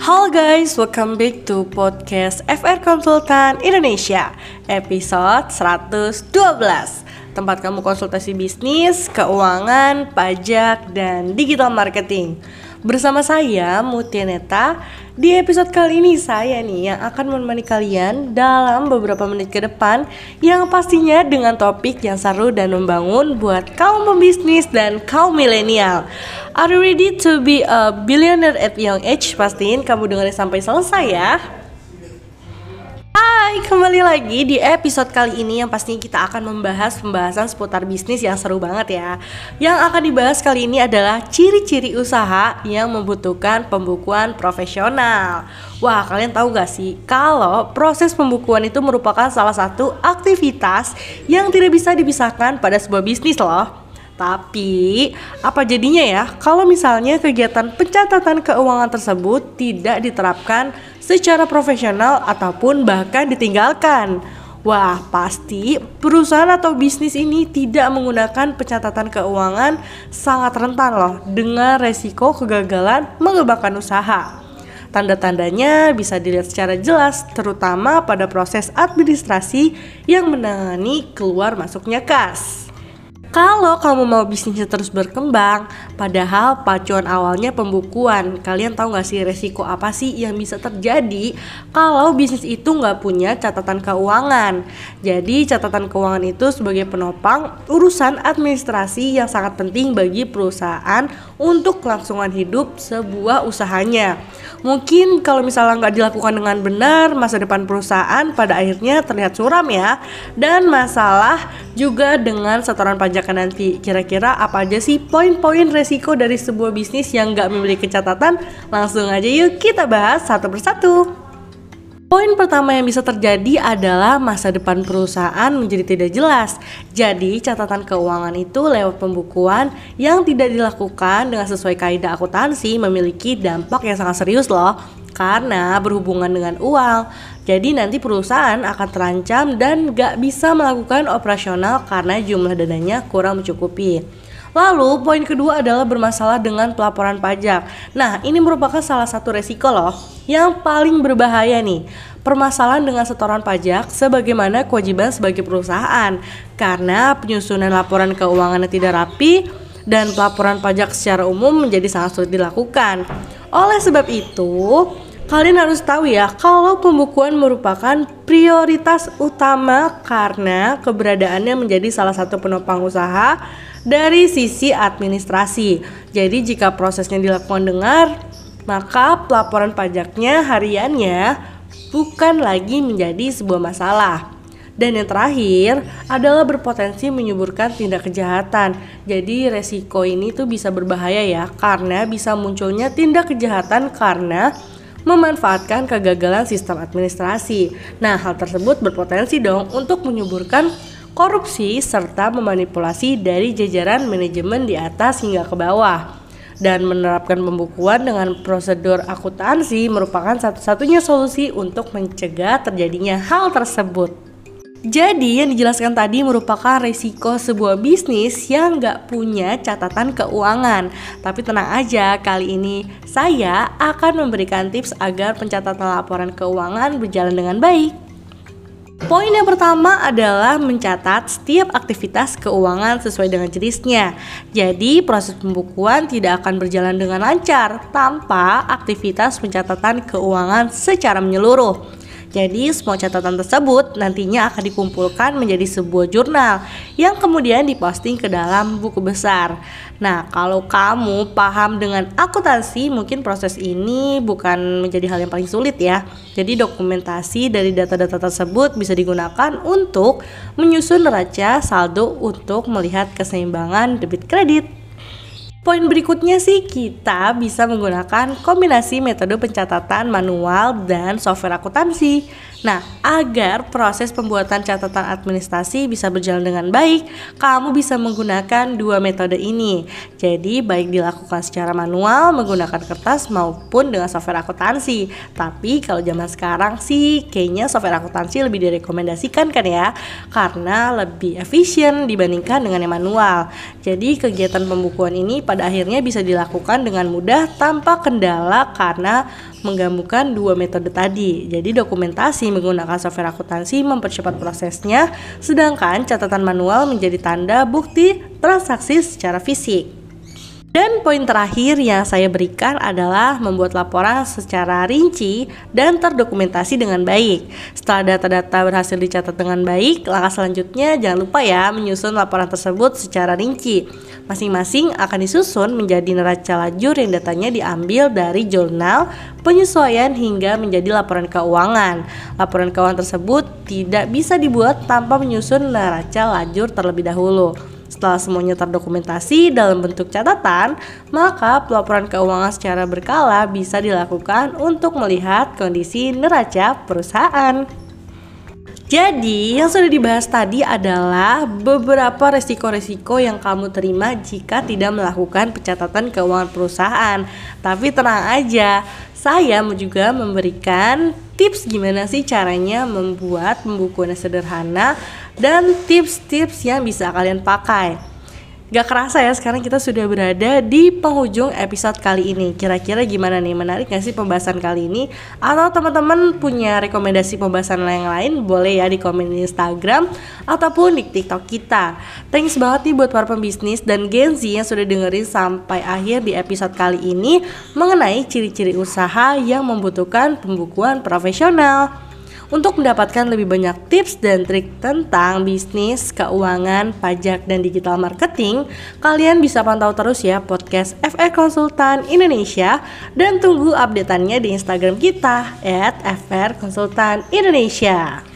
Halo guys, welcome back to podcast FR Konsultan Indonesia Episode 112 Tempat kamu konsultasi bisnis, keuangan, pajak, dan digital marketing Bersama saya Mutia Neta Di episode kali ini saya nih yang akan menemani kalian dalam beberapa menit ke depan Yang pastinya dengan topik yang seru dan membangun buat kaum pembisnis dan kaum milenial Are you ready to be a billionaire at young age? Pastiin kamu dengerin sampai selesai ya Hai, kembali lagi di episode kali ini yang pastinya kita akan membahas pembahasan seputar bisnis yang seru banget ya. Yang akan dibahas kali ini adalah ciri-ciri usaha yang membutuhkan pembukuan profesional. Wah, kalian tahu gak sih kalau proses pembukuan itu merupakan salah satu aktivitas yang tidak bisa dipisahkan pada sebuah bisnis loh. Tapi, apa jadinya ya kalau misalnya kegiatan pencatatan keuangan tersebut tidak diterapkan secara profesional ataupun bahkan ditinggalkan? Wah, pasti perusahaan atau bisnis ini tidak menggunakan pencatatan keuangan sangat rentan loh dengan resiko kegagalan mengembangkan usaha. Tanda-tandanya bisa dilihat secara jelas terutama pada proses administrasi yang menangani keluar masuknya kas. Kalau kamu mau bisnisnya terus berkembang, padahal pacuan awalnya pembukuan, kalian tahu nggak sih resiko apa sih yang bisa terjadi kalau bisnis itu nggak punya catatan keuangan? Jadi catatan keuangan itu sebagai penopang urusan administrasi yang sangat penting bagi perusahaan untuk kelangsungan hidup sebuah usahanya. Mungkin kalau misalnya nggak dilakukan dengan benar, masa depan perusahaan pada akhirnya terlihat suram ya. Dan masalah juga dengan setoran pajaknya nanti. Kira-kira apa aja sih poin-poin resiko dari sebuah bisnis yang nggak memiliki catatan? Langsung aja yuk kita bahas satu persatu. Poin pertama yang bisa terjadi adalah masa depan perusahaan menjadi tidak jelas. Jadi, catatan keuangan itu lewat pembukuan yang tidak dilakukan dengan sesuai kaidah akuntansi memiliki dampak yang sangat serius loh. Karena berhubungan dengan uang, jadi nanti perusahaan akan terancam dan gak bisa melakukan operasional karena jumlah dananya kurang mencukupi. Lalu poin kedua adalah bermasalah dengan pelaporan pajak. Nah ini merupakan salah satu resiko loh yang paling berbahaya nih. Permasalahan dengan setoran pajak sebagaimana kewajiban sebagai perusahaan karena penyusunan laporan keuangan yang tidak rapi dan pelaporan pajak secara umum menjadi sangat sulit dilakukan. Oleh sebab itu, kalian harus tahu ya kalau pembukuan merupakan prioritas utama karena keberadaannya menjadi salah satu penopang usaha dari sisi administrasi. Jadi jika prosesnya dilakukan dengar, maka pelaporan pajaknya hariannya bukan lagi menjadi sebuah masalah. Dan yang terakhir adalah berpotensi menyuburkan tindak kejahatan. Jadi resiko ini tuh bisa berbahaya ya karena bisa munculnya tindak kejahatan karena memanfaatkan kegagalan sistem administrasi. Nah, hal tersebut berpotensi dong untuk menyuburkan korupsi, serta memanipulasi dari jajaran manajemen di atas hingga ke bawah. Dan menerapkan pembukuan dengan prosedur akuntansi merupakan satu-satunya solusi untuk mencegah terjadinya hal tersebut. Jadi yang dijelaskan tadi merupakan resiko sebuah bisnis yang nggak punya catatan keuangan. Tapi tenang aja, kali ini saya akan memberikan tips agar pencatatan laporan keuangan berjalan dengan baik. Poin yang pertama adalah mencatat setiap aktivitas keuangan sesuai dengan jenisnya. Jadi, proses pembukuan tidak akan berjalan dengan lancar tanpa aktivitas pencatatan keuangan secara menyeluruh. Jadi semua catatan tersebut nantinya akan dikumpulkan menjadi sebuah jurnal yang kemudian diposting ke dalam buku besar. Nah, kalau kamu paham dengan akuntansi, mungkin proses ini bukan menjadi hal yang paling sulit ya. Jadi dokumentasi dari data-data tersebut bisa digunakan untuk menyusun neraca saldo untuk melihat keseimbangan debit kredit. Poin berikutnya sih kita bisa menggunakan kombinasi metode pencatatan manual dan software akuntansi. Nah, agar proses pembuatan catatan administrasi bisa berjalan dengan baik, kamu bisa menggunakan dua metode ini. Jadi, baik dilakukan secara manual menggunakan kertas maupun dengan software akuntansi. Tapi kalau zaman sekarang sih kayaknya software akuntansi lebih direkomendasikan kan ya, karena lebih efisien dibandingkan dengan yang manual. Jadi, kegiatan pembukuan ini pada akhirnya bisa dilakukan dengan mudah tanpa kendala karena menggabungkan dua metode tadi. Jadi dokumentasi menggunakan software akuntansi mempercepat prosesnya, sedangkan catatan manual menjadi tanda bukti transaksi secara fisik. Dan poin terakhir yang saya berikan adalah membuat laporan secara rinci dan terdokumentasi dengan baik. Setelah data-data berhasil dicatat dengan baik, langkah selanjutnya jangan lupa ya menyusun laporan tersebut secara rinci. Masing-masing akan disusun menjadi neraca lajur yang datanya diambil dari jurnal, penyesuaian hingga menjadi laporan keuangan. Laporan keuangan tersebut tidak bisa dibuat tanpa menyusun neraca lajur terlebih dahulu. Setelah semuanya terdokumentasi dalam bentuk catatan, maka pelaporan keuangan secara berkala bisa dilakukan untuk melihat kondisi neraca perusahaan. Jadi, yang sudah dibahas tadi adalah beberapa resiko-resiko yang kamu terima jika tidak melakukan pencatatan keuangan perusahaan. Tapi tenang aja, saya juga memberikan tips gimana sih caranya membuat pembukuan sederhana dan tips-tips yang bisa kalian pakai. Gak kerasa ya sekarang kita sudah berada di penghujung episode kali ini. Kira-kira gimana nih? Menarik gak sih pembahasan kali ini? Atau teman-teman punya rekomendasi pembahasan yang lain Boleh ya di komen di Instagram Ataupun di TikTok kita. Thanks banget nih buat para pembisnis dan Gen Z yang sudah dengerin sampai akhir di episode kali ini Mengenai ciri-ciri usaha yang membutuhkan pembukuan profesional untuk mendapatkan lebih banyak tips dan trik tentang bisnis, keuangan, pajak, dan digital marketing, kalian bisa pantau terus ya podcast FR Konsultan Indonesia dan tunggu updateannya di Instagram kita at Konsultan Indonesia.